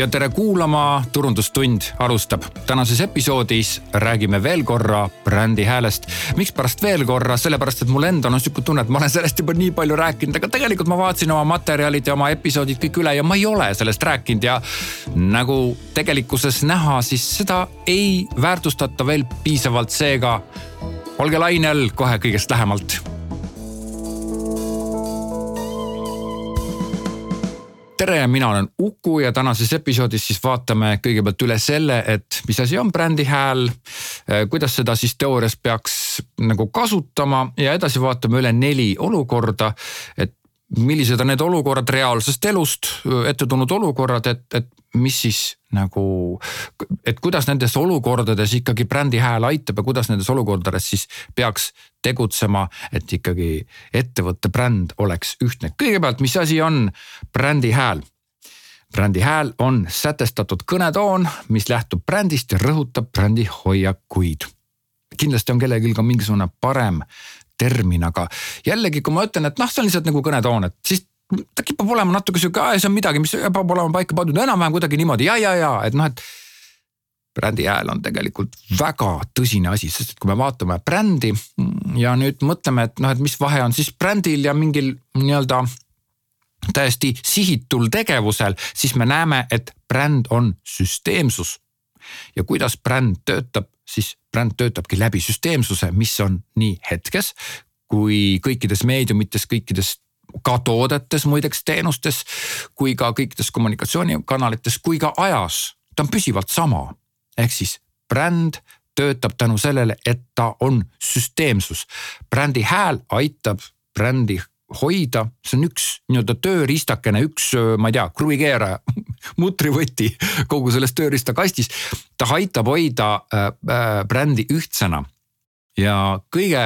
ja tere kuulama, Turundustund alustab. tänases episoodis räägime veel korra brändi häälest. mikspärast veel korra, sellepärast et mul endal on sihuke tunne, et ma olen sellest juba nii palju rääkinud, aga tegelikult ma vaatasin oma materjalid ja oma episoodid kõik üle ja ma ei ole sellest rääkinud ja nagu tegelikkuses näha, siis seda ei väärtustata veel piisavalt, seega olge lainel kohe kõigest lähemalt tere, mina olen Uku ja tänases episoodis siis vaatame kõigepealt üle selle, et mis asi on brändi hääl, eh, kuidas seda siis teoorias peaks nagu kasutama ja edasi vaatame üle neli olukorda, et millised on need olukorrad reaalsest elust, ette tulnud olukorrad, et, et mis siis nagu, et kuidas nendes olukordades ikkagi brändi hääl aitab ja kuidas nendes olukordades siis peaks tegutsema, et ikkagi ettevõtte bränd oleks ühtne. kõigepealt, mis asi on brändi hääl? brändi hääl on sätestatud kõnetoon, mis lähtub brändist ja rõhutab brändi hoiakuid. kindlasti on kellelgi ka mingisugune parem termin, aga jällegi, kui ma ütlen, et noh, see on lihtsalt nagu kõnetoon, et siis ta kipub olema natuke sihuke, see on midagi, mis peab olema paika pandud enam-vähem kuidagi niimoodi ja, ja, ja et noh, et. brändi hääl on tegelikult väga tõsine asi, sest et kui me vaatame brändi ja nüüd mõtleme, et noh, et mis vahe on siis brändil ja mingil nii-öelda täiesti sihitul tegevusel, siis me näeme, et bränd on süsteemsus. Ja kuidas bränd töötab, siis bränd töötabki läbi süsteemsuse, mis on nii hetkes kui kõikides meediumites, kõikides ka toodetes muideks, teenustes kui ka kõikides kommunikatsioonikanalites kui ka ajas. ta on püsivalt sama, ehk siis bränd töötab tänu sellele, et ta on süsteemsus. brändi hääl aitab brändi hoida, see on üks nii-öelda tööriistakene, üks, ma ei tea, kruvikeeraja mutrivõti kogu selles tööriistakastis. ta aitab hoida äh, äh, brändi ühtsena ja kõige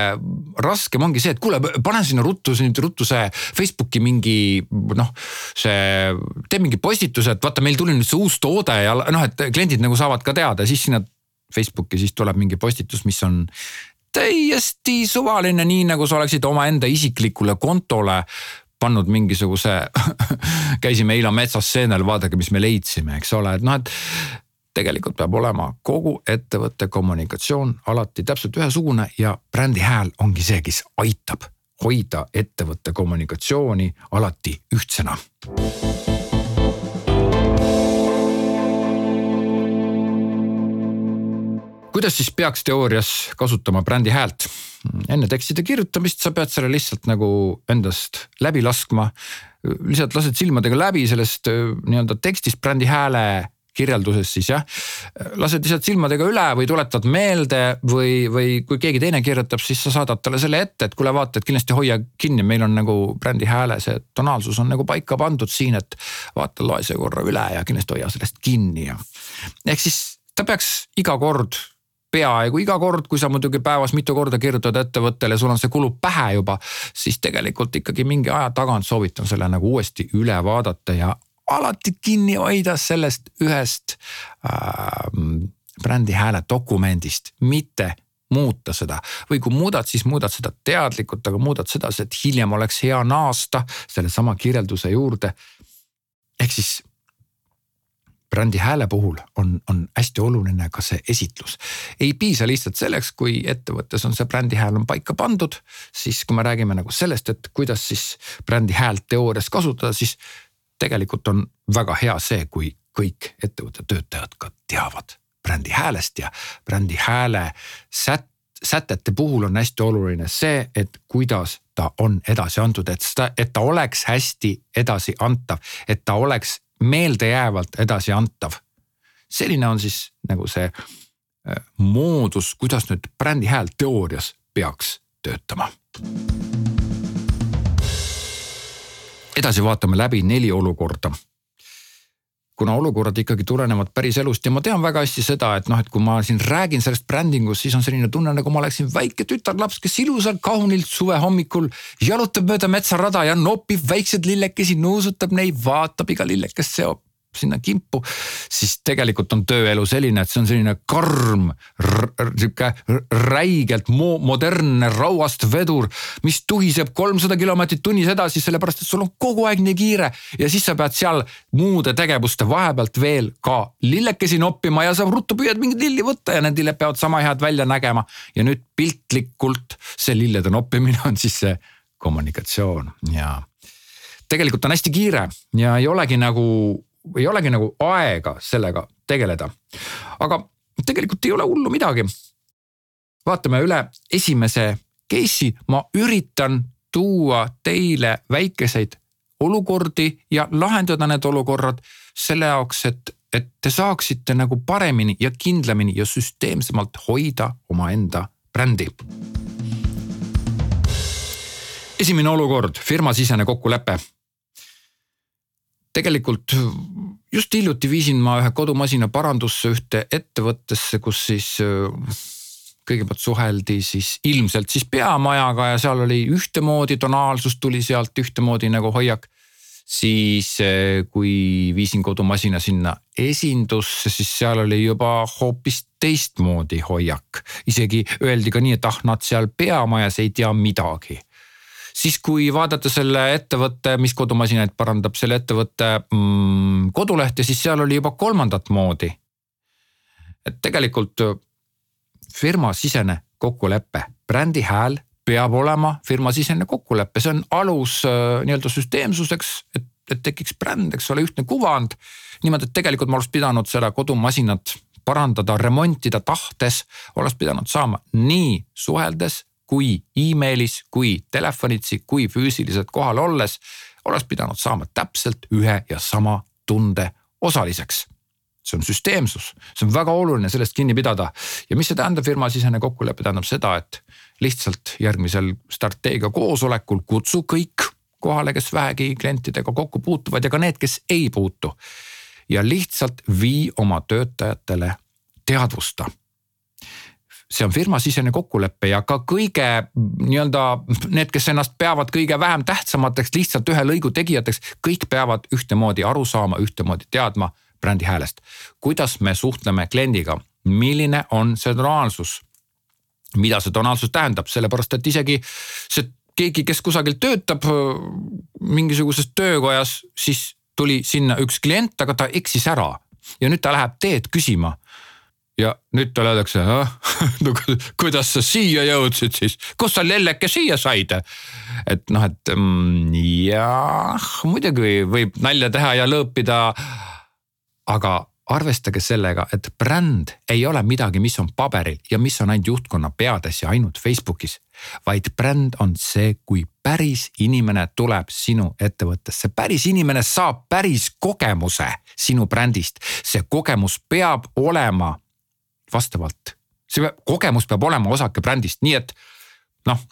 raskem ongi see, et kuule, pane sinna ruttu, nüüd ruttu see Facebooki mingi noh, see, tee mingi postituse, et vaata, meil tuli nüüd see uus toode ja noh, et kliendid nagu saavad ka teada, siis sinna Facebooki siis tuleb mingi postitus, mis on täiesti suvaline, nii nagu sa oleksid omaenda isiklikule kontole pannud mingisuguse käisime eile metsas seenel, vaadake, mis me leidsime, eks ole, et noh, et tegelikult peab olema kogu ettevõtte kommunikatsioon alati täpselt ühesugune ja brändi hääl ongi see, kes aitab hoida ettevõtte kommunikatsiooni alati ühtsena kuidas siis peaks teoorias kasutama brändi häält? enne tekstide kirjutamist sa pead selle lihtsalt nagu endast läbi laskma. lihtsalt lased silmadega läbi sellest äh, nii-öelda tekstist brändi hääle kirjelduses siis jah. lased lihtsalt silmadega üle või tuletad meelde või, või kui keegi teine kirjutab, siis sa saadad talle selle ette, et kuule vaata, et kindlasti hoia kinni, meil on nagu brändi hääle see tonaalsus on nagu paika pandud siin, et vaata, loe see korra üle ja kindlasti hoia sellest kinni ja. ehk siis ta peaks iga kord peaaegu iga kord, kui sa muidugi päevas mitu korda kirjutad ettevõttele, sul on see kulub pähe juba, siis tegelikult ikkagi mingi aja tagant soovitan selle nagu uuesti üle vaadata ja alati kinni hoida sellest ühest äh, brändi hääle dokumendist, mitte muuta seda või kui muudad, siis muudad seda teadlikult, aga muudad sedasi, et hiljem oleks hea naasta sellesama kirjelduse juurde. ehk siis brändi hääle puhul on, on hästi oluline ka see esitlus. ei piisa lihtsalt selleks, kui ettevõttes on see brändi hääl on paika pandud, siis kui me räägime nagu sellest, et kuidas siis brändi häält teoorias kasutada, siis tegelikult on väga hea see, kui kõik ettevõtte töötajad ka teavad brändi häälest ja brändi hääle sät-, sätete puhul on hästi oluline see, et kuidas ta on edasi antud, et seda, et ta oleks hästi edasiantav, et ta oleks meeldejäävalt edasiantav. selline on siis nagu see äh, moodus, kuidas nüüd brändi hääl teoorias peaks töötama. edasi vaatame läbi neli olukorda kuna olukorrad ikkagi tulenevad päris elust ja ma tean väga hästi seda, et noh, et kui ma siin räägin sellest brändingust, siis on selline tunne, nagu ma oleksin väike tütarlaps, kes ilusalt kaunilt suve hommikul jalutab mööda metsarada ja nopib väikseid lillekesi, nuusutab neid, vaatab iga lillekest, seob sinna kimpu. siis tegelikult on tööelu selline, et see on selline karm, sihuke räigelt mo modernne rauast vedur, mis tuhiseb kolmsada kilomeetrit tunnis edasi, sellepärast et sul on kogu aeg nii kiire ja siis sa pead seal muude tegevuste vahepealt veel ka lillekesi noppima ja sa ruttu püüad mingit lilli võtta ja need lilled peavad sama head välja nägema. ja nüüd piltlikult see lillede noppimine on siis see kommunikatsioon ja tegelikult on hästi kiire ja ei olegi nagu, ei olegi nagu aega sellega tegeleda. aga tegelikult ei ole hullu midagi. vaatame üle esimese case'i, ma üritan tuua teile väikeseid olukordi ja lahendada need olukorrad selle jaoks, et, et te saaksite nagu paremini ja kindlamini ja süsteemsemalt hoida omaenda brändi esimene olukord, firmasisene kokkulepe. Tegelikult just hiljuti viisin ma ühe kodumasina parandusse ühte ettevõttesse, kus siis äh, kõigepealt suheldi siis ilmselt siis peamajaga ja seal oli ühtemoodi tonaalsus tuli sealt ühtemoodi nagu hoiak. siis äh, kui viisin kodumasina sinna esindusse, siis seal oli juba hoopis teistmoodi hoiak. isegi öeldi ka nii, et ah, nad seal peamajas ei tea midagi siis kui vaadata selle ettevõtte, mis kodumasinaid parandab, selle ettevõtte mm, kodulehte, siis seal oli juba kolmandat moodi. et tegelikult firmasisene kokkulepe, brändi hääl peab olema firmasisene kokkulepe, see on alus äh, nii-öelda süsteemsuseks, et, et tekiks bränd, eks ole, ühtne kuvand. niimoodi, et tegelikult ma oleks pidanud seda kodumasinat parandada, remontida tahtes, oleks pidanud saama nii suheldes kui emailis, kui telefonitsi, kui füüsiliselt kohal olles oleks pidanud saama täpselt ühe ja sama tunde osaliseks. See on süsteemsus, see on väga oluline sellest kinni pidada. Ja mis see tähendab, firmasisene kokkulepe tähendab seda, et lihtsalt järgmisel strateegia koosolekul kutsu kõik kohale, kes vähegi klientidega kokku puutuvad ja ka need, kes ei puutu. ja lihtsalt vii oma töötajatele teadvusta see on firmasisene kokkulepe ja ka kõige nii-öelda need, kes ennast peavad kõige vähem tähtsamateks, lihtsalt ühe lõigu tegijateks, kõik peavad ühtemoodi aru saama, ühtemoodi teadma brändi häälest. kuidas me suhtleme kliendiga, milline on see tonaalsus? mida see tonaalsus tähendab, sellepärast et isegi see keegi, kes kusagil töötab mingisuguses töökojas, siis tuli sinna üks klient, aga ta eksis ära ja nüüd ta läheb teed küsima ja nüüd talle öeldakse, no kuidas sa siia jõudsid siis, kust sa lelleke siia said? et noh, et mm, jah, muidugi võib nalja teha ja lõõpida. aga arvestage sellega, et bränd ei ole midagi, mis on paberil ja mis on ainult juhtkonna peades ja ainult Facebookis. vaid bränd on see, kui päris inimene tuleb sinu ettevõttesse, päris inimene saab päris kogemuse sinu brändist. see kogemus peab olema vastavalt. see kogemus peab olema osake brändist, nii et noh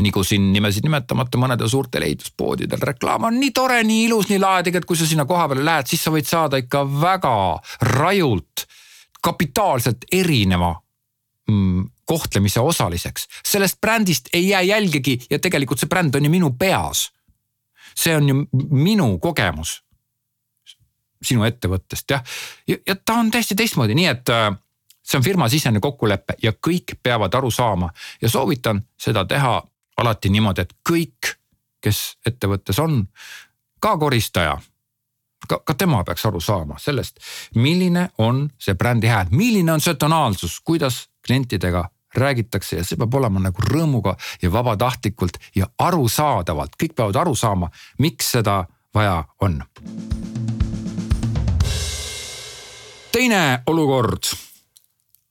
nagu siin nimesid nimetamata mõnedel suurtel ehituspoodidel reklaam on nii tore, nii ilus, nii laadega, et kui sa sinna koha peale lähed, siis sa võid saada ikka väga rajult, kapitaalselt erineva mm, kohtlemise osaliseks. sellest brändist ei jää jälgegi ja tegelikult see bränd on ju minu peas. see on ju minu kogemus sinu ettevõttest jah, ja, ja ta on täiesti teistmoodi, nii et äh, see on firmasisene kokkulepe ja kõik peavad aru saama. Ja soovitan seda teha alati niimoodi, et kõik, kes ettevõttes on, ka koristaja ka, ka tema peaks aru saama sellest, milline on see brändi hääl, milline on see tonaalsus, kuidas klientidega räägitakse. Ja see peab olema nagu rõõmuga ja vabatahtlikult ja arusaadavalt, kõik peavad aru saama, miks seda vaja on. teine olukord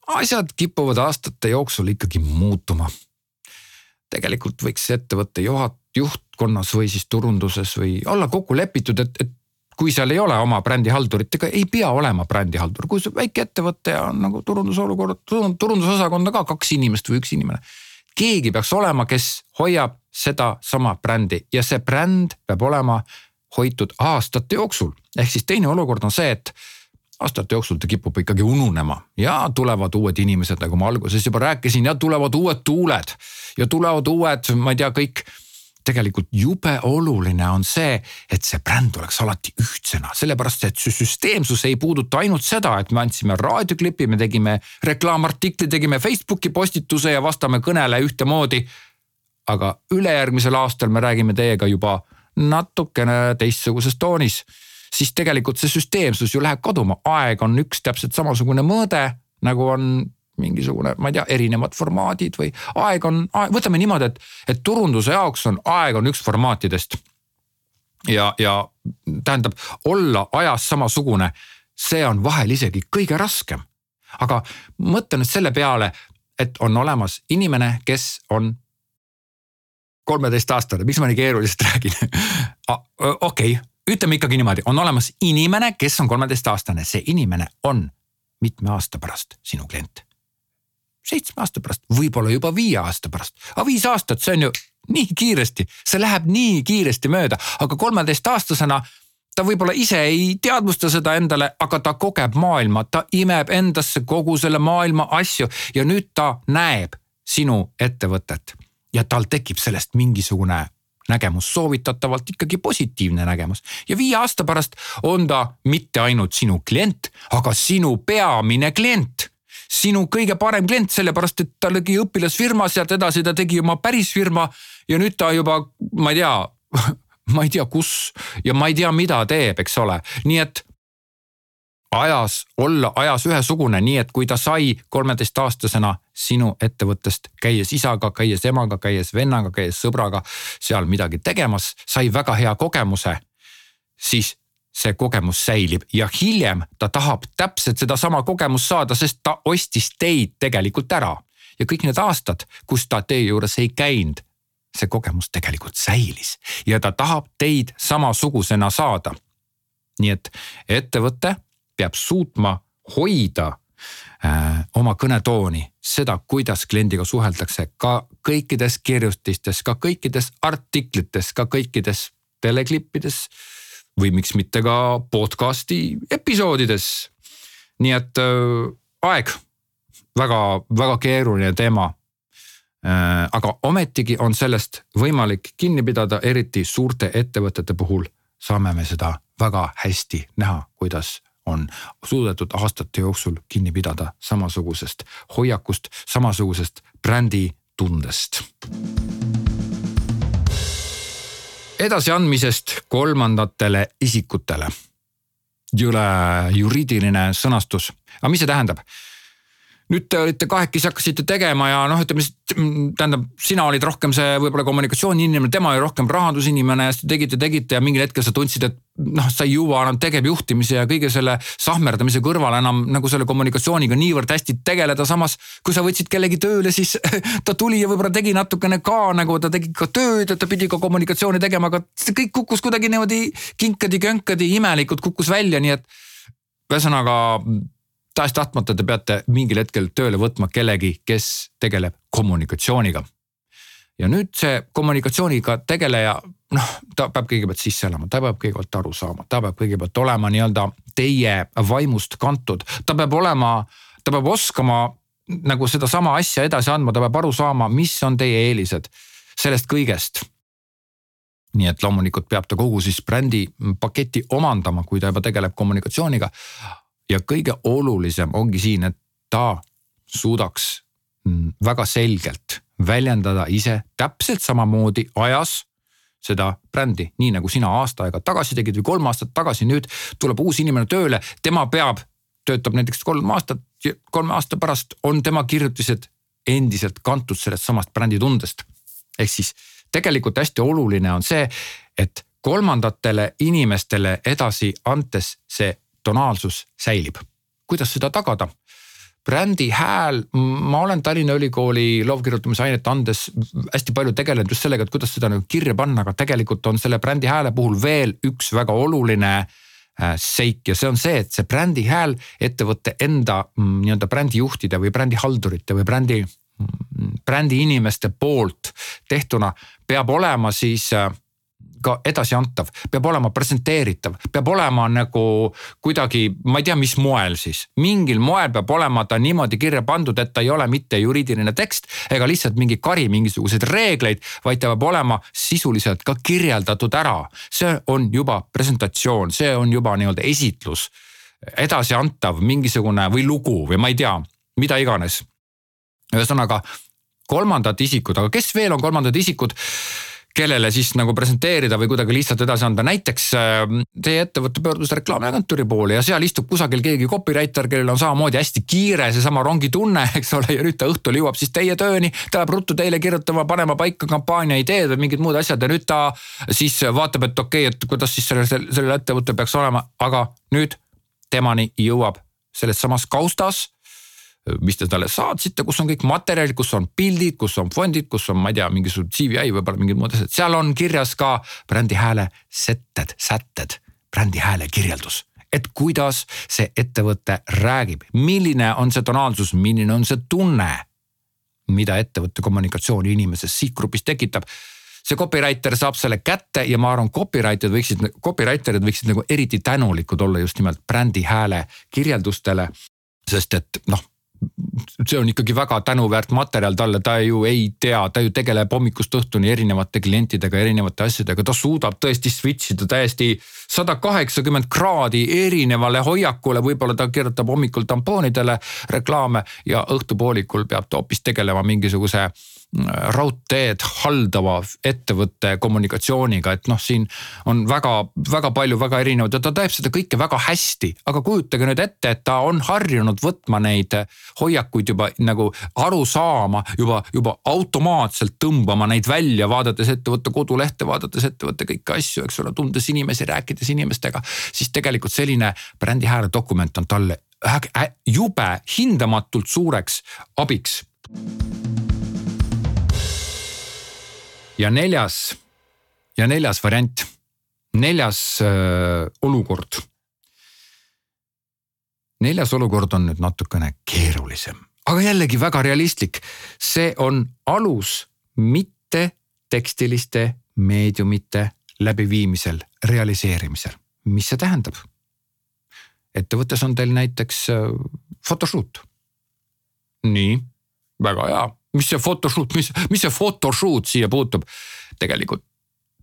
asjad kipuvad aastate jooksul ikkagi muutuma. tegelikult võiks ettevõtte juhat-, juhtkonnas või siis turunduses või olla kokku lepitud, et, et kui seal ei ole oma brändihaldurit, ega ei pea olema brändihaldur, kui see väike ettevõte ja on nagu turundusolukord, turundusosakond on ka kaks inimest või üks inimene. keegi peaks olema, kes hoiab sedasama brändi ja see bränd peab olema hoitud aastate jooksul. ehk siis teine olukord on see, et aastate jooksul ta kipub ikkagi ununema ja tulevad uued inimesed, nagu ma alguses juba rääkisin ja tulevad uued tuuled. Ja tulevad uued, ma ei tea, kõik. Tegelikult jube oluline on see, et see bränd oleks alati ühtsena, sellepärast et see süsteemsus ei puuduta ainult seda, et me andsime raadioklipi, me tegime reklaamartikli, tegime Facebooki postituse ja vastame kõnele ühtemoodi. aga ülejärgmisel aastal me räägime teiega juba natukene teistsuguses toonis siis tegelikult see süsteemsus ju läheb kaduma, aeg on üks täpselt samasugune mõõde nagu on mingisugune, ma ei tea, erinevad formaadid või aeg on, võtame niimoodi, et, et turunduse jaoks on aeg on üks formaatidest. ja, ja tähendab olla ajas samasugune, see on vahel isegi kõige raskem. aga mõtle nüüd selle peale, et on olemas inimene, kes on kolmeteistaastane, miks ma nii keeruliselt räägin okei okay,, ütleme ikkagi niimoodi, on olemas inimene, kes on kolmeteistaastane, see inimene on mitme aasta pärast sinu klient. Seitsme aasta pärast, võib-olla juba viie aasta pärast. aga viis aastat, see on ju nii kiiresti, see läheb nii kiiresti mööda, aga kolmeteistaastasena ta võib-olla ise ei teadvusta seda endale, aga ta kogeb maailma, ta imeb endasse kogu selle maailma asju ja nüüd ta näeb sinu ettevõtet. Ja tal tekib sellest mingisugune nägemus, soovitatavalt ikkagi positiivne nägemus. ja viie aasta pärast on ta mitte ainult sinu klient, aga sinu peamine klient. Sinu kõige parem klient, sellepärast et ta tegi õpilasfirma, sealt edasi ta tegi oma päris firma. Ja nüüd ta juba, ma ei tea ma ei tea, kus ja ma ei tea, mida teeb, eks ole, nii et ajas, olla ajas ühesugune, nii et kui ta sai kolmeteistaastasena sinu ettevõttest, käies isaga, käies emaga, käies vennaga, käies sõbraga seal midagi tegemas, sai väga hea kogemuse, siis see kogemus säilib ja hiljem ta tahab täpselt sedasama kogemust saada, sest ta ostis teid tegelikult ära. ja kõik need aastad, kus ta teie juures ei käinud, see kogemus tegelikult säilis ja ta tahab teid samasugusena saada. nii et ettevõte peab suutma hoida äh, oma kõnetooni, seda, kuidas kliendiga suheldakse ka kõikides kirjutistes, ka kõikides artiklites, ka kõikides teleklippides või miks mitte ka podcast'i episoodides. nii et äh, aeg, väga-väga keeruline teema äh,. aga ometigi on sellest võimalik kinni pidada, eriti suurte ettevõtete puhul saame me seda väga hästi näha, kuidas on suudetud aastate jooksul kinni pidada samasugusest hoiakust, samasugusest bränditundest edasiandmisest kolmandatele isikutele. jõle juriidiline sõnastus, aga mis see tähendab? nüüd te olite kahekesi, hakkasite tegema ja noh, ütleme tähendab, sina olid rohkem see võib-olla kommunikatsiooniinimene, tema oli rohkem rahandusinimene ja siis te tegite, tegite ja mingil hetkel sa tundsid, et noh, sa ei jõua enam tegevjuhtimise ja kõige selle sahmerdamise kõrval enam nagu selle kommunikatsiooniga niivõrd hästi tegeleda, samas kui sa võtsid kellegi tööle, siis ta tuli ja võib-olla tegi natukene ka nagu ta tegi ka tööd, et ta pidi ka kommunikatsiooni tegema, aga see kõik kukkus kuidagi niimoodi kinkadi-könkadi imelikult kukkus välja, nii et ühesõnaga tahes-tahtmata te peate mingil hetkel tööle võtma kellegi, kes tegeleb kommunikatsiooniga. Ja nüüd see kommunikatsiooniga tegeleja, noh, ta peab kõigepealt sisse elama, ta peab kõigepealt aru saama, ta peab kõigepealt olema nii-öelda teie vaimust kantud, ta peab olema, ta peab oskama nagu sedasama asja edasi andma, ta peab aru saama, mis on teie eelised sellest kõigest. Nii et loomulikult peab ta kogu siis brändi paketi omandama, kui ta juba tegeleb kommunikatsiooniga. Ja kõige olulisem ongi siin, et ta suudaks mm, väga selgelt väljendada ise täpselt samamoodi ajas seda brändi, nii nagu sina aasta aega tagasi tegid või kolm aastat tagasi, nüüd tuleb uus inimene tööle, tema peab, töötab näiteks kolm aastat, kolme aasta pärast on tema kirjutised endiselt kantud sellest samast bränditundest. ehk siis tegelikult hästi oluline on see, et kolmandatele inimestele edasi antes see tonaalsus säilib. kuidas seda tagada? Brändi hääl, ma olen Tallinna Ülikooli loovkirjutamise ainet andes hästi palju tegelenud just sellega, et kuidas seda nagu kirja panna, aga tegelikult on selle brändi hääle puhul veel üks väga oluline äh, seik ja see on see, et see brändi hääl ettevõtte enda mm, nii-öelda brändijuhtide või brändihaldurite või brändi, mm, brändi inimeste poolt tehtuna peab olema siis äh, ikka edasiantav, peab olema presenteeritav, peab olema nagu kuidagi, ma ei tea, mis moel siis. mingil moel peab olema ta niimoodi kirja pandud, et ta ei ole mitte juriidiline tekst ega lihtsalt mingi kari mingisuguseid reegleid, vaid ta peab olema sisuliselt ka kirjeldatud ära. see on juba presentatsioon, see on juba nii-öelda esitlus edasiantav mingisugune või lugu või ma ei tea, mida iganes. ühesõnaga kolmandad isikud, aga kes veel on kolmandad isikud? Kellele siis nagu presenteerida või kuidagi lihtsalt edasi anda, näiteks äh, teie ettevõte pöördus reklaamiagentuuri poole ja seal istub kusagil keegi copywriter, kellel on samamoodi hästi kiire seesama rongitunne, eks ole, ja nüüd ta õhtul jõuab siis teie tööni. ta läheb ruttu teile kirjutama, panema paika kampaania ideed või mingid muud asjad ja nüüd ta siis vaatab, et okei okay,, et kuidas siis sellel, sellel ettevõttel peaks olema, aga nüüd temani jõuab selles samas kaustas mis te talle saatsite, kus on kõik materjalid, kus on pildid, kus on fondid, kus on, ma ei tea, mingisugused CVI võib-olla mingid muud asjad, seal on kirjas ka brändi hääle setted, sätted, brändi hääle kirjeldus. Et kuidas see ettevõte räägib, milline on see tonaalsus, milline on see tunne, mida ettevõtte kommunikatsioon inimeses sihtgrupis tekitab. See copywriter saab selle kätte ja ma arvan, copywriter'id võiksid, copywriter'id võiksid nagu eriti tänulikud olla just nimelt brändi hääle kirjeldustele. sest et noh see on ikkagi väga tänuväärt materjal talle, ta ju ei tea, ta ju tegeleb hommikust õhtuni erinevate klientidega, erinevate asjadega, ta suudab tõesti switch ida täiesti sada kaheksakümmend kraadi erinevale hoiakule, võib-olla ta kirjutab hommikul tampoonidele reklaame ja õhtupoolikul peab ta hoopis tegelema mingisuguse raudteed haldava ettevõtte kommunikatsiooniga, et noh, siin on väga-väga palju väga erinevaid ja ta teeb seda kõike väga hästi. aga kujutage nüüd ette, et ta on harjunud võtma neid hoiakuid juba nagu aru saama, juba, juba automaatselt tõmbama neid välja, vaadates ettevõtte kodulehte, vaadates ettevõtte kõiki asju, eks ole, tundes inimesi, rääkides inimestega. siis tegelikult selline brändi hääle dokument on talle jube hindamatult suureks abiks ja neljas, ja neljas variant, neljas äh, olukord. neljas olukord on nüüd natukene keerulisem, aga jällegi väga realistlik. see on alus mitte tekstiliste meediumite läbiviimisel, realiseerimisel. mis see tähendab? ettevõttes on teil näiteks äh, photoshoot. nii, väga hea mis see photoshoot, mis, mis see photoshoot siia puutub? tegelikult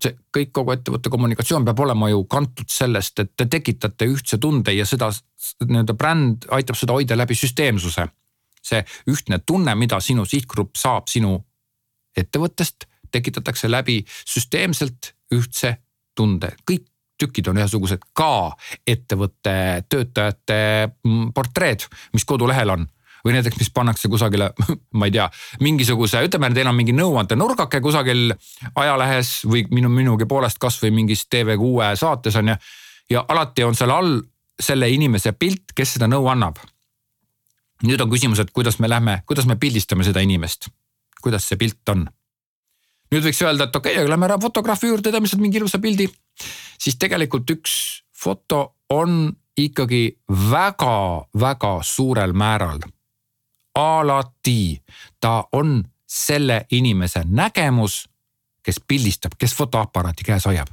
see kõik, kogu ettevõtte kommunikatsioon peab olema ju kantud sellest, et te tekitate ühtse tunde ja seda nii-öelda bränd aitab seda hoida läbi süsteemsuse. see ühtne tunne, mida sinu sihtgrupp saab sinu ettevõttest, tekitatakse läbi süsteemselt ühtse tunde, kõik tükid on ühesugused, ka ettevõtte töötajate mm, portreed, mis kodulehel on või näiteks, mis pannakse kusagile, ma ei tea, mingisuguse, ütleme, teil on mingi nõuandenurgake kusagil ajalehes või minu, minugi poolest kasvõi mingis TV6 saates on ju. ja alati on seal all selle inimese pilt, kes seda nõu annab. nüüd on küsimus, et kuidas me lähme, kuidas me pildistame seda inimest, kuidas see pilt on nüüd võiks öelda, et okei okay,, lähme ära fotograafi juurde, teeme sealt mingi ilusa pildi. siis tegelikult üks foto on ikkagi väga-väga suurel määral alati ta on selle inimese nägemus, kes pildistab, kes fotoaparaati käes hoiab.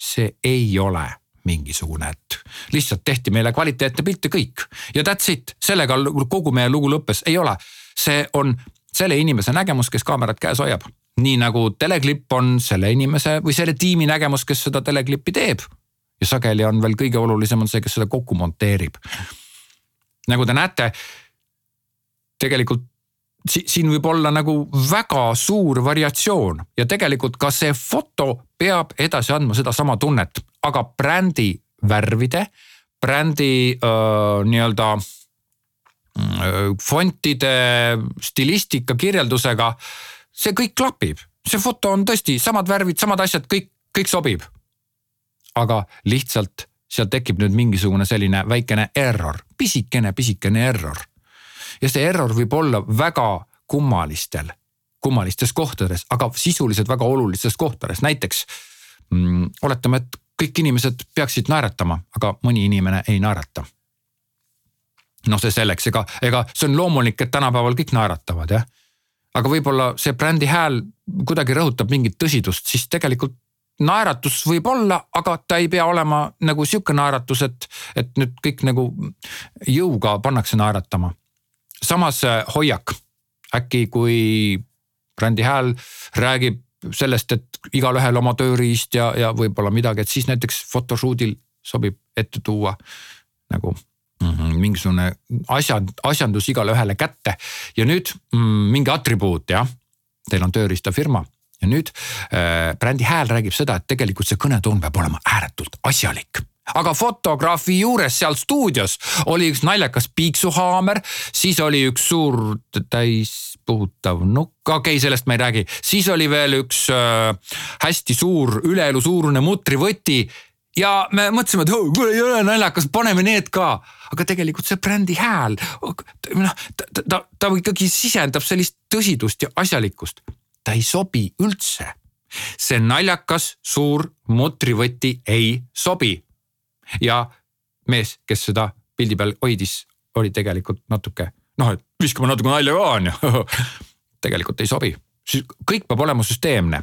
see ei ole mingisugune, et lihtsalt tehti meile kvaliteetne pilt ja kõik ja that's it, sellega kogu meie lugu lõppes, ei ole. see on selle inimese nägemus, kes kaamerat käes hoiab, nii nagu teleklipp on selle inimese või selle tiimi nägemus, kes seda teleklippi teeb. ja sageli on veel kõige olulisem on see, kes seda kokku monteerib. nagu te näete tegelikult siin võib olla nagu väga suur variatsioon ja tegelikult ka see foto peab edasi andma sedasama tunnet, aga brändi värvide, brändi äh, nii-öelda fontide, stilistika kirjeldusega. see kõik klapib, see foto on tõesti samad värvid, samad asjad, kõik, kõik sobib. aga lihtsalt seal tekib nüüd mingisugune selline väikene error, pisikene, pisikene error ja see error võib olla väga kummalistel, kummalistes kohtades, aga sisuliselt väga olulistes kohtades, näiteks mm, oletame, et kõik inimesed peaksid naeratama, aga mõni inimene ei naerata. noh, see selleks, ega, ega see on loomulik, et tänapäeval kõik naeratavad jah. aga võib-olla see brändi hääl kuidagi rõhutab mingit tõsidust, siis tegelikult naeratus võib olla, aga ta ei pea olema nagu sihuke naeratus, et, et nüüd kõik nagu jõuga pannakse naeratama. Samas äh, hoiak, äkki kui brändi hääl räägib sellest, et igalühel oma tööriist ja, ja võib-olla midagi, et siis näiteks photoshoot'il sobib ette tuua nagu mm -hmm, mingisugune asjad, asjandus igale ühele kätte. Ja nüüd mm, mingi atribuut jah, teil on tööriistafirma ja nüüd äh, brändi hääl räägib seda, et tegelikult see kõnetoon peab olema ääretult asjalik aga fotograafi juures seal stuudios oli üks naljakas piiksuhaamer, siis oli üks suur täispuhutav nukk, okei okay,, sellest ma ei räägi, siis oli veel üks äh, hästi suur üleelu suurune mutrivõti ja me mõtlesime, et oh, kuule ei ole naljakas, paneme need ka. aga tegelikult see brändi hääl, noh ta, ta, ta, ta ikkagi sisendab sellist tõsidust ja asjalikkust. ta ei sobi üldse. see naljakas suur mutrivõti ei sobi. Ja mees, kes seda pildi peal hoidis, oli tegelikult natuke noh, et viskame natuke nalja ka on ju. Tegelikult ei sobi, kõik peab olema süsteemne.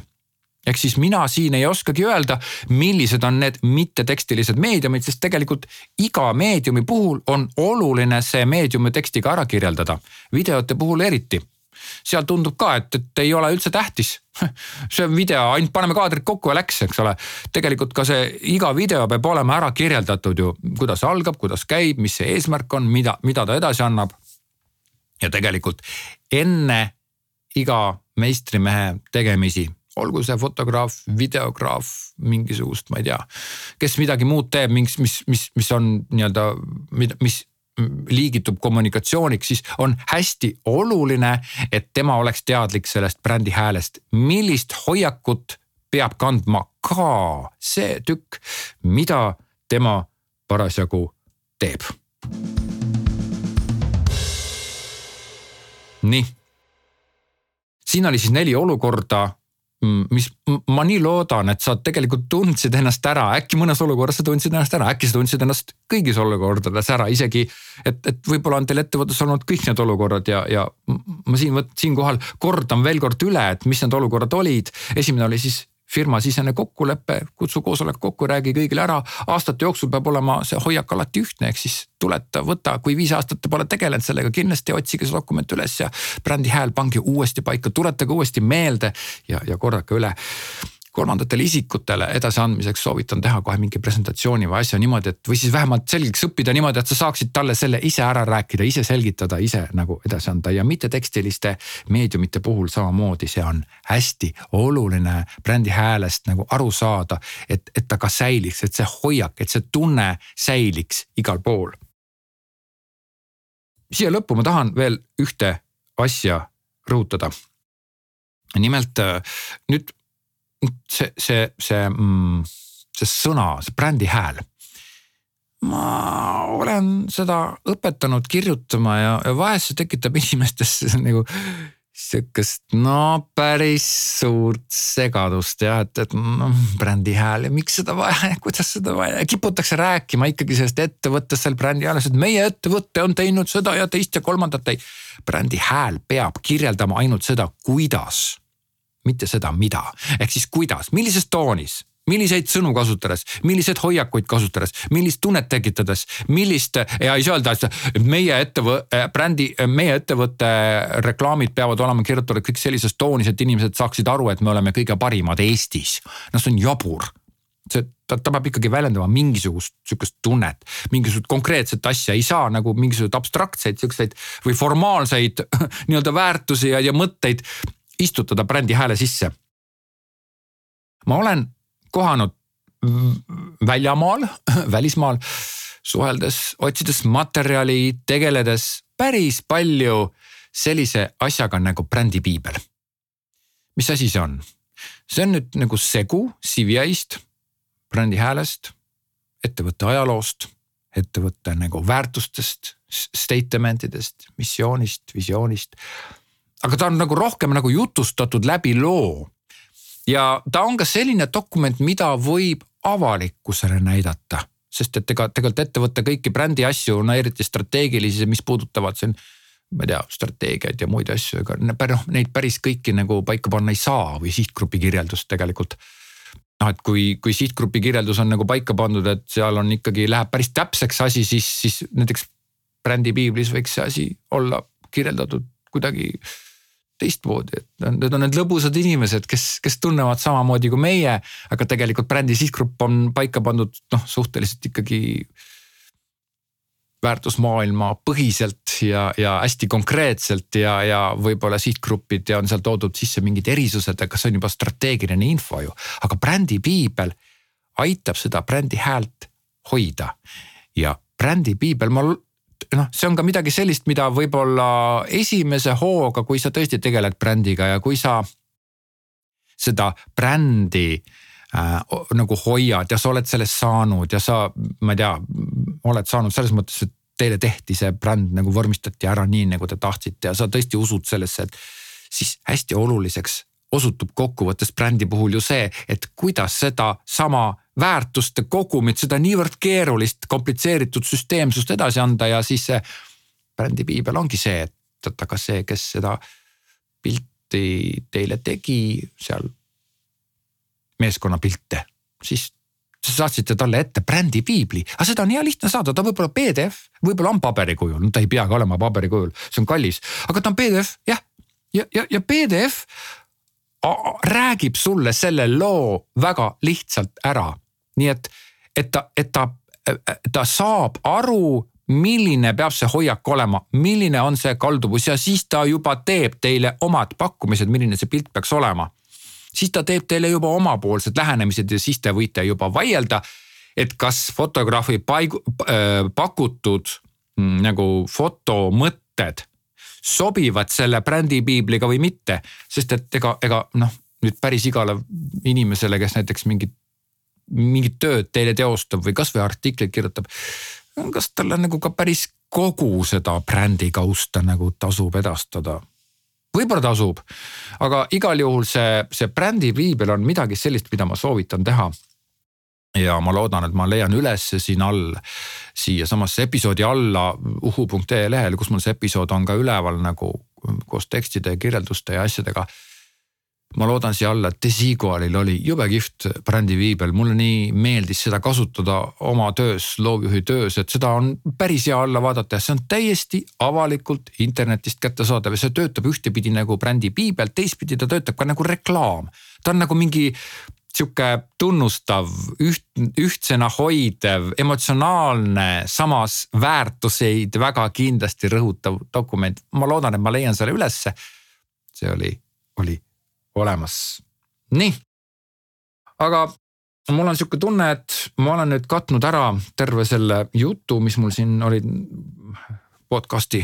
Ehk siis mina siin ei oskagi öelda, millised on need mittetekstilised meediumid, sest tegelikult iga meediumi puhul on oluline see meediumi tekstiga ära kirjeldada. videote puhul eriti seal tundub ka, et, et ei ole üldse tähtis. see on video, ainult paneme kaadrid kokku ja läks, eks ole. tegelikult ka see iga video peab olema ära kirjeldatud ju, kuidas algab, kuidas käib, mis see eesmärk on, mida, mida ta edasi annab. ja tegelikult enne iga meistrimehe tegemisi olgu see fotograaf, videograaf, mingisugust, ma ei tea, kes midagi muud teeb, mingis, mis, mis, mis on nii-öelda, mis liigitub kommunikatsiooniks, siis on hästi oluline, et tema oleks teadlik sellest brändi häälest, millist hoiakut peab kandma ka see tükk, mida tema parasjagu teeb. nii, siin oli siis neli olukorda mis ma nii loodan, et sa tegelikult tundsid ennast ära, äkki mõnes olukorras sa tundsid ennast ära, äkki sa tundsid ennast kõigis olukordades ära, isegi. et, et võib-olla on teil ettevõttes olnud kõik need olukorrad ja, ja ma siin, siinkohal kordan veel kord üle, et mis need olukorrad olid. esimene oli siis firmasisene kokkulepe, kutsu koosolek kokku, räägi kõigile ära. aastate jooksul peab olema see hoiak alati ühtne, ehk siis tuleta, võta, kui viis aastat te pole tegelenud sellega, kindlasti otsige see dokument üles ja brändi hääl pange uuesti paika, tuletage uuesti meelde ja, ja korrake üle kolmandatele isikutele edasiandmiseks soovitan teha kohe mingi presentatsiooni või asja niimoodi, et või siis vähemalt selgeks õppida niimoodi, et sa saaksid talle selle ise ära rääkida, ise selgitada, ise nagu edasi anda ja mittetekstiliste meediumite puhul samamoodi, see on hästi oluline brändi häälest nagu aru saada, et, et ta ka säiliks, et see hoiak, et see tunne säiliks igal pool. siia lõppu ma tahan veel ühte asja rõhutada nimelt nüüd see, see, see, mm, see sõna, see brändi hääl. ma olen seda õpetanud kirjutama ja, ja vahest see tekitab inimestes nagu sihukest no päris suurt segadust jah, et, et noh brändi hääl ja miks seda vaja ja kuidas seda vaja, kiputakse rääkima ikkagi sellest ettevõttest seal brändi hääles, et meie ettevõte on teinud seda ja teist ja kolmandat, ei. brändi hääl peab kirjeldama ainult seda, kuidas mitte seda, mida. ehk siis kuidas, millises toonis, milliseid sõnu kasutades, milliseid hoiakuid kasutades, millist tunnet tekitades, millist ja ei saa öelda, et meie ettevõtte, äh, brändi, meie ettevõtte reklaamid peavad olema kirjutatud kõik sellises toonis, et inimesed saaksid aru, et me oleme kõige parimad Eestis. noh, see on jabur see, ta, ta peab ikkagi väljendama mingisugust sihukest tunnet, mingisugust konkreetset asja, ei saa nagu mingisuguseid abstraktseid siukseid või formaalseid nii-öelda väärtusi ja, ja mõtteid istutada brändi hääle sisse. ma olen kohanud väljamaal, välismaal suheldes, otsides materjali, tegeledes päris palju sellise asjaga nagu brändipiibel. mis asi see on? see on nüüd nagu segu CVI-st, brändi häälest, ettevõtte ajaloost, ettevõtte nagu väärtustest, statement idest, missioonist, visioonist aga ta on nagu rohkem nagu jutustatud läbi loo. ja ta on ka selline dokument, mida võib avalikkusele näidata, sest et ega tegelikult ettevõtte kõiki brändi asju, no eriti strateegilisi, mis puudutavad siin ma ei tea, strateegiaid ja muid asju, ega noh, neid päris kõiki nagu paika panna ei saa või sihtgrupi kirjeldust tegelikult noh, et kui, kui sihtgrupi kirjeldus on nagu paika pandud, et seal on ikkagi läheb päris täpseks asi, siis, siis näiteks brändipiiblis võiks see asi olla kirjeldatud kuidagi teistmoodi, et need on need lõbusad inimesed, kes, kes tunnevad samamoodi kui meie, aga tegelikult brändi sihtgrupp on paika pandud noh, suhteliselt ikkagi väärtusmaailma põhiselt ja, ja hästi konkreetselt ja, ja võib-olla sihtgruppid ja on seal toodud sisse mingid erisused, aga see on juba strateegiline info ju. aga brändipiibel aitab seda brändi häält hoida ja brändipiibel, ma noh, see on ka midagi sellist, mida võib-olla esimese hooga, kui sa tõesti tegeled brändiga ja kui sa seda brändi äh, nagu hoiad ja sa oled sellest saanud ja sa, ma ei tea, oled saanud selles mõttes, et teile tehti see bränd nagu vormistati ära nii, nagu te tahtsite ja sa tõesti usud sellesse, et siis hästi oluliseks osutub kokkuvõttes brändi puhul ju see, et kuidas seda sama väärtuste kogumit, seda niivõrd keerulist, komplitseeritud süsteemsust edasi anda ja siis see brändipiibel ongi see, et aga see, kes seda pilti teile tegi seal meeskonnapilte, siis saatsite talle ette brändipiibli, aga seda on hea lihtne saada, ta võib olla PDF, võib-olla on paberikujul, no ta ei peagi olema paberikujul, see on kallis, aga ta on PDF jah. ja, ja, ja PDF räägib sulle selle loo väga lihtsalt ära nii et, et ta, et ta, ta saab aru, milline peab see hoiak olema, milline on see kalduvus ja siis ta juba teeb teile omad pakkumised, milline see pilt peaks olema. siis ta teeb teile juba omapoolsed lähenemised ja siis te võite juba vaielda, et kas fotograafi paigu- äh,, pakutud mm, nagu fotomõtted sobivad selle brändipiibliga või mitte, sest et ega, ega noh, nüüd päris igale inimesele, kes näiteks mingit mingit tööd teile teostab või kasvõi artikleid kirjutab. kas talle nagu ka päris kogu seda brändi kausta nagu tasub edastada? võib-olla tasub, aga igal juhul see, see brändi piibel on midagi sellist, mida ma soovitan teha ja ma loodan, et ma leian üles siin all, siiasamasse episoodi alla uhu.ee lehel, kus mul see episood on ka üleval nagu koos tekstide, kirjelduste ja asjadega ma loodan siia alla, et Desigualil oli jube kihvt brändiviibel, mulle nii meeldis seda kasutada oma töös, loovjuhi töös, et seda on päris hea alla vaadata ja see on täiesti avalikult internetist kättesaadav ja see töötab ühtepidi nagu brändipiibel, teistpidi ta töötab ka nagu reklaam. ta on nagu mingi sihuke tunnustav, üht, ühtsena hoidev, emotsionaalne, samas väärtuseid väga kindlasti rõhutav dokument. ma loodan, et ma leian selle ülesse. see oli, oli olemas. nii, aga mul on sihuke tunne, et ma olen nüüd katnud ära terve selle jutu, mis mul siin olid podcast'i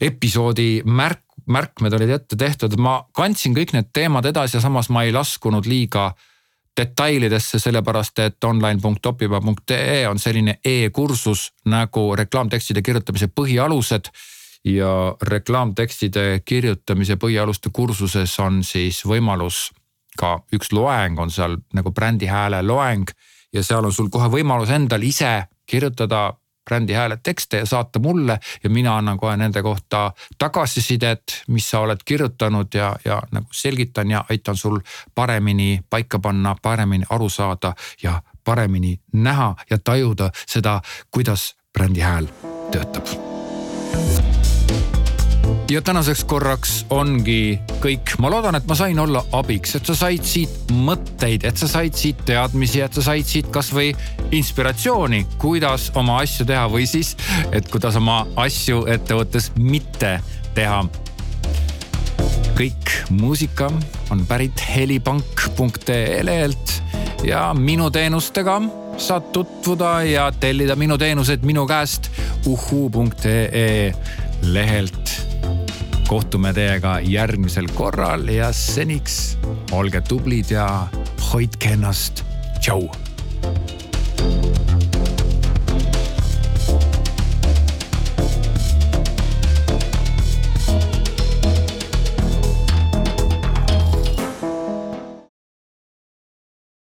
episoodi märk, märkmed olid ette tehtud, ma kandsin kõik need teemad edasi ja samas ma ei laskunud liiga detailidesse, sellepärast et online.topiva.ee on selline e-kursus nagu reklaamtekstide kirjutamise põhialused ja reklaamtekstide kirjutamise põhialuste kursuses on siis võimalus ka üks loeng on seal nagu brändi hääle loeng ja seal on sul kohe võimalus endal ise kirjutada brändi hääle tekste ja saata mulle ja mina annan kohe nende kohta tagasisidet, mis sa oled kirjutanud ja, ja nagu selgitan ja aitan sul paremini paika panna, paremini aru saada ja paremini näha ja tajuda seda, kuidas brändi hääl töötab ja tänaseks korraks ongi kõik, ma loodan, et ma sain olla abiks, et sa said siit mõtteid, et sa said siit teadmisi, et sa said siit kasvõi inspiratsiooni, kuidas oma asju teha või siis, et kuidas oma asju ettevõttes mitte teha. kõik muusika on pärit helipank.ee lehelt ja minu teenustega saad tutvuda ja tellida minu teenused minu käest uhuu.ee lehelt kohtume teiega järgmisel korral ja seniks olge tublid ja hoidke ennast. tšau